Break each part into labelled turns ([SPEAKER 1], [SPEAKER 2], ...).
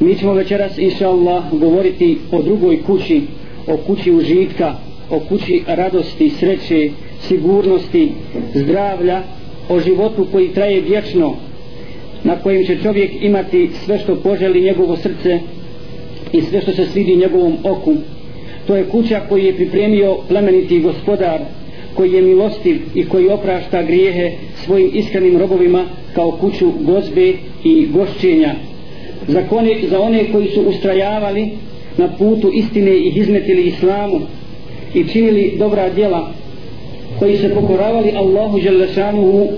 [SPEAKER 1] Mi ćemo večeras, inša Allah, govoriti o drugoj kući, o kući užitka, o kući radosti, sreće, sigurnosti, zdravlja, o životu koji traje vječno, na kojem će čovjek imati sve što poželi njegovo srce i sve što se svidi njegovom oku. To je kuća koju je pripremio plemeniti gospodar, koji je milostiv i koji oprašta grijehe svojim iskrenim robovima kao kuću gozbe i gošćenja. Za, kone, za one koji su ustrajavali na putu istine i izmetili islamu i činili dobra djela, koji se pokoravali Allahu Želešanuhu,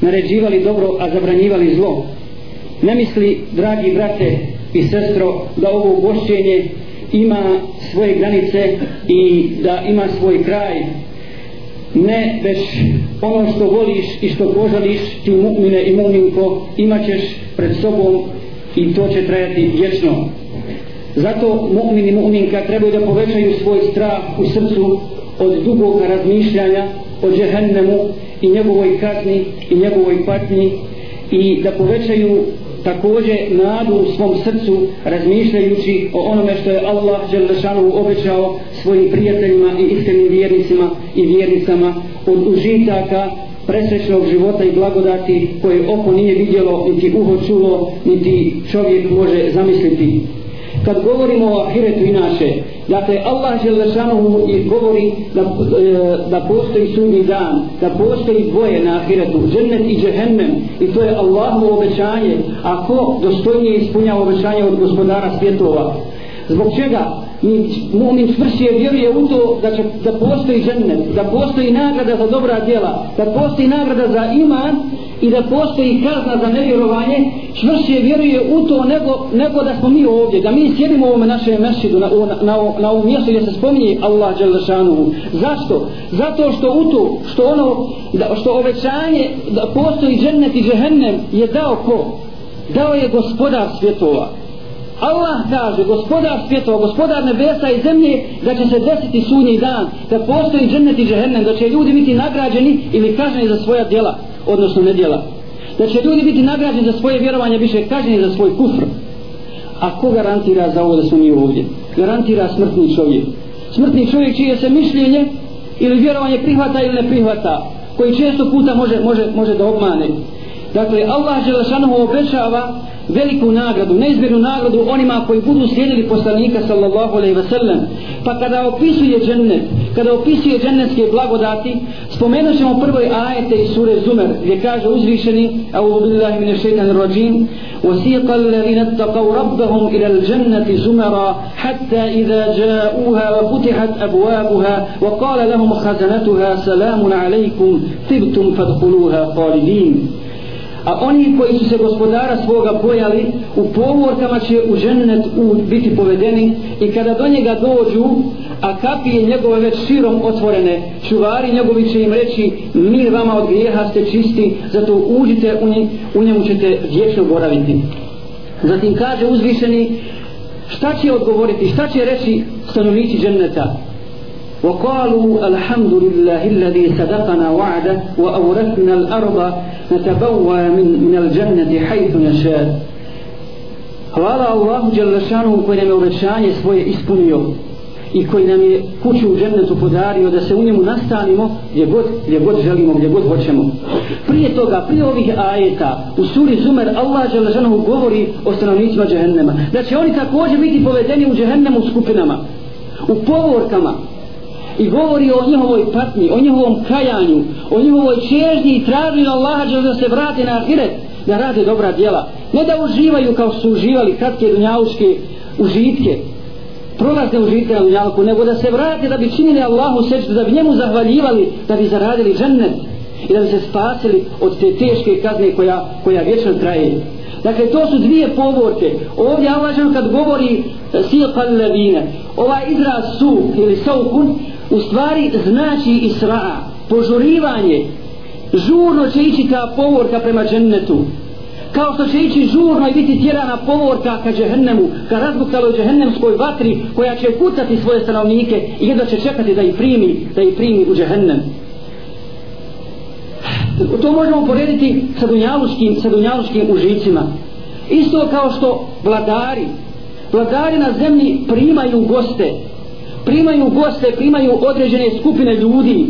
[SPEAKER 1] naređivali dobro, a zabranjivali zlo. Ne misli, dragi brate i sestro, da ovo gošćenje ima svoje granice i da ima svoj kraj, ne već ono što voliš i što poželiš ti mu'mine i mu'minko imaćeš pred sobom i to će trajati vječno. Zato mu'min i mu'minka trebaju da povećaju svoj strah u srcu od dugog razmišljanja o džehennemu i njegovoj kazni i njegovoj patnji i da povećaju takođe nadu u svom srcu razmišljajući o onome što je Allah Đelešanovu obećao svojim prijateljima i iskrenim vjernicima i vjernicama od užitaka presrećnog života i blagodati koje oko nije vidjelo niti uho čulo niti čovjek može zamisliti. Kad govorimo o ahiretu inače dakle Allah Želešanu govori da, e, da postoji sudni dan da postoji dvoje na ahiretu džennet i džehennem i to je Allahovo obećanje ako dostojnije ispunja obećanje od gospodara svjetova? Zbog čega? Mu'min čvršije vjeruje u to da će da postoji džennet, da postoji nagrada za dobra djela, da postoji nagrada za iman i da postoji kazna za nevjerovanje, čvršije vjeruje u to nego, nego da smo mi ovdje, da mi sjedimo u ovome našem mešidu, na, na, na, na ovom mjestu gdje se spominje Allah Đelešanuhu. Zašto? Zato što u to, što ono, da, što obećanje da postoji džennet i džehennem je dao ko? Dao je gospodar svjetova. Allah kaže, gospodar svjetova, gospodar nebesa i zemlje, da će se desiti sunji dan, da postoji džennet i džehennem, da će ljudi biti nagrađeni ili kažnjeni za svoja djela, odnosno nedjela. Da će ljudi biti nagrađeni za svoje vjerovanje, više kažnjeni za svoj kufr. A ko garantira za ovo da smo mi ovdje? Garantira smrtni čovjek. Smrtni čovjek čije se mišljenje ili vjerovanje prihvata ili ne prihvata, koji često puta može, može, može da obmane. Dakle, Allah Želešanohu obećava veliku nagradu, neizmjernu nagradu onima koji budu slijedili poslanika sallallahu alaihi ve sellem. Pa kada opisuje džennet, kada opisuje džennetske blagodati, spomenut ćemo prvoj ajete iz sure Zumer, gdje kaže uzvišeni, Audhu billahi mine šeitan rajim, وسيق الذين اتقوا ربهم إلى الجنة زمرا حتى إذا جاءوها وفتحت أبوابها وقال لهم خزنتها سلام عليكم طبتم فادخلوها خالدين a oni koji su se gospodara svoga bojali u povorkama će u ženet u biti povedeni i kada do njega dođu a kapije njegove već širom otvorene čuvari njegovi će im reći mi vama od grijeha ste čisti zato uđite u, nje, u njemu ćete vječno boraviti. Zatim kaže uzvišeni šta će odgovoriti? Šta će reći stanovnici dženeta وقالوا الحمد لله الذي صدقنا وعده وأورثنا الأرض نتبوى من, من الجنة حيث نشاء Hvala Allahu Đalešanu koji nam je obećanje svoje ispunio i koji nam je kuću u džennetu podario da se u njemu nastanimo gdje god, gdje god želimo, gdje god hoćemo. Prije toga, prije ovih ajeta u suri Zumer Allah Đalešanu govori o stanovnicima džehennema da će oni također biti povedeni u džehennemu skupinama u povorkama i govori o njihovoj patnji, o njihovom kajanju, o njihovoj čežnji i od Allaha da se vrati na ahiret, da rade dobra djela. Ne da uživaju kao su uživali kratke dunjavuške užitke, prolazne užitke na dunjavku, nego da se vrate da bi činili Allahu seću, da bi njemu zahvaljivali, da bi zaradili džennet i da bi se spasili od te teške kazne koja, koja vječno traje. Dakle, to su dvije povorke. Ovdje Allah kad govori e, silqal ladine, ovaj izraz su ili saukun, u stvari znači isra, požurivanje. Žurno će ići ta povorka prema džennetu. Kao što će ići žurno i biti tjerana povorka ka džehennemu, ka razbuktaloj džehennemskoj vatri koja će kucati svoje stanovnike i jedva će čekati da ih primi, da ih primi u džehennem. To možemo porediti sa dunjaluškim, sa dunjaluškim užicima. isto kao što vladari vladari na zemlji primaju goste primaju goste primaju određene skupine ljudi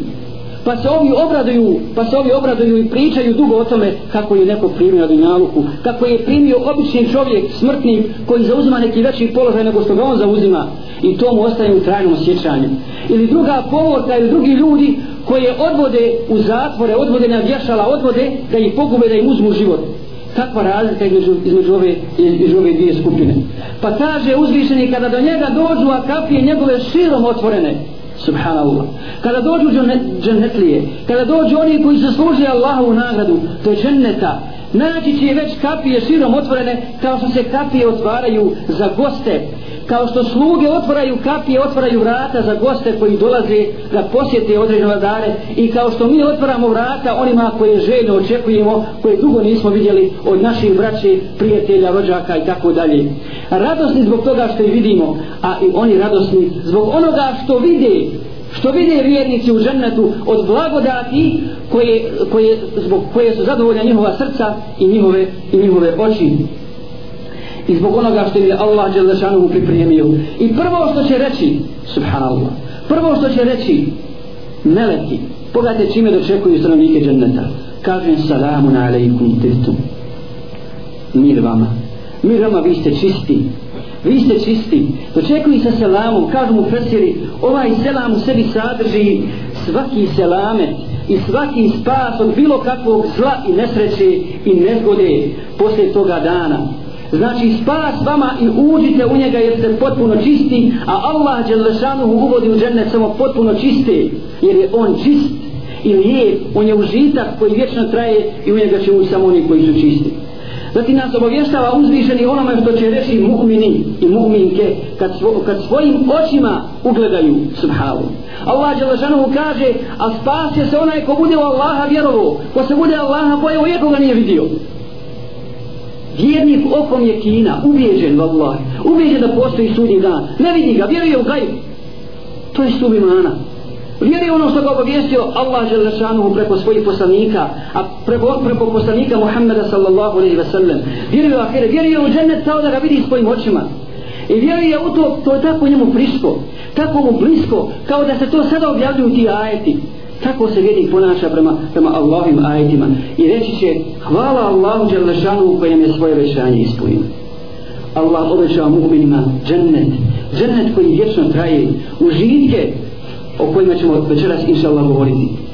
[SPEAKER 1] pa se ovi obraduju pa se ovi obraduju i pričaju dugo o tome kako je neko primio na dunjaluku kako je primio obični čovjek smrtni koji zauzima neki veći položaj nego što ga on zauzima i to mu ostaje u trajnom osjećanju. Ili druga povorka ili drugi ljudi koje odvode u zatvore odvode na vješala odvode da ih pogube da im uzmu život. Kakva razlika između, između, ove, između ove dvije skupine pa kaže uzvišeni kada do njega dođu a kapije njegove širom otvorene subhanallah. Kada dođu džennetlije kada dođu oni koji zasluže Allahovu nagradu to je dženneta. Naći će već kapije širom otvorene kao što se kapije otvaraju za goste kao što sluge otvaraju kapije otvaraju vrata za goste koji dolaze da posjete određene dare i kao što mi otvaramo vrata onima koje željno očekujemo koje dugo nismo vidjeli od naših braće prijatelja, rođaka i tako dalje. Radosni zbog toga što ih vidimo a i oni radosni zbog onoga što vide što vide vjernici u džennetu od blagodati koje, koje, zbog koje su zadovoljna njihova srca i njihove, i njihove oči i zbog onoga što je Allah Đelešanu pripremio. I prvo što će reći subhanallah prvo što će reći meleki pogledajte čime dočekuju stanovnike dženneta. Kažem salamun alaikum tirtum mir vama. Mir vama vi ste čisti. Vi ste čisti. Dočekuju sa selamom. Kažu mu fesiri ovaj selam u sebi sadrži svaki selamet i svaki spas od bilo kakvog zla i nesreće i nezgode posle toga dana znači spas vama i uđite u njega jer ste potpuno čisti a Allah Đelešanuhu uvodi u džennet samo potpuno čiste jer je on čist i lijep on je užitak koji vječno traje i u njega će ući samo oni koji su čisti Zatim nas obavještava uzvišeni onome što će reći mu'mini i mu'minke kad, svo, kad svojim očima ugledaju subhavu. Allah Đelešanuhu kaže, a spas se onaj ko bude u Allaha vjerovo, ko se bude Allaha bojao, jer ga nije vidio. Vjernik okom je kina, ubijeđen vallahi, ubijeđen da postoji sudnji dan, ne vidi ga, vjeruje u gaju. To je stup imana. Vjeruje ono što ga obavijestio Allah Želešanuhu preko svojih poslanika, a preko, preko poslanika Muhammeda sallallahu alaihi ve sellem. Vjeruje u ahire, vjeruje u džennet kao da ga vidi svojim očima. I vjeruje u to, to je tako njemu friško, tako mu blisko, kao da se to sada objavljuju ti ajeti kako se vjernik ponaša prema, prema Allahovim ajetima. I reći će hvala Allahu Đalešanu kojem je svoje vešanje ispunio. Allah obećava mu'minima džennet. Džennet koji vječno traje. Užitke o kojima ćemo večeras inša Allah govoriti.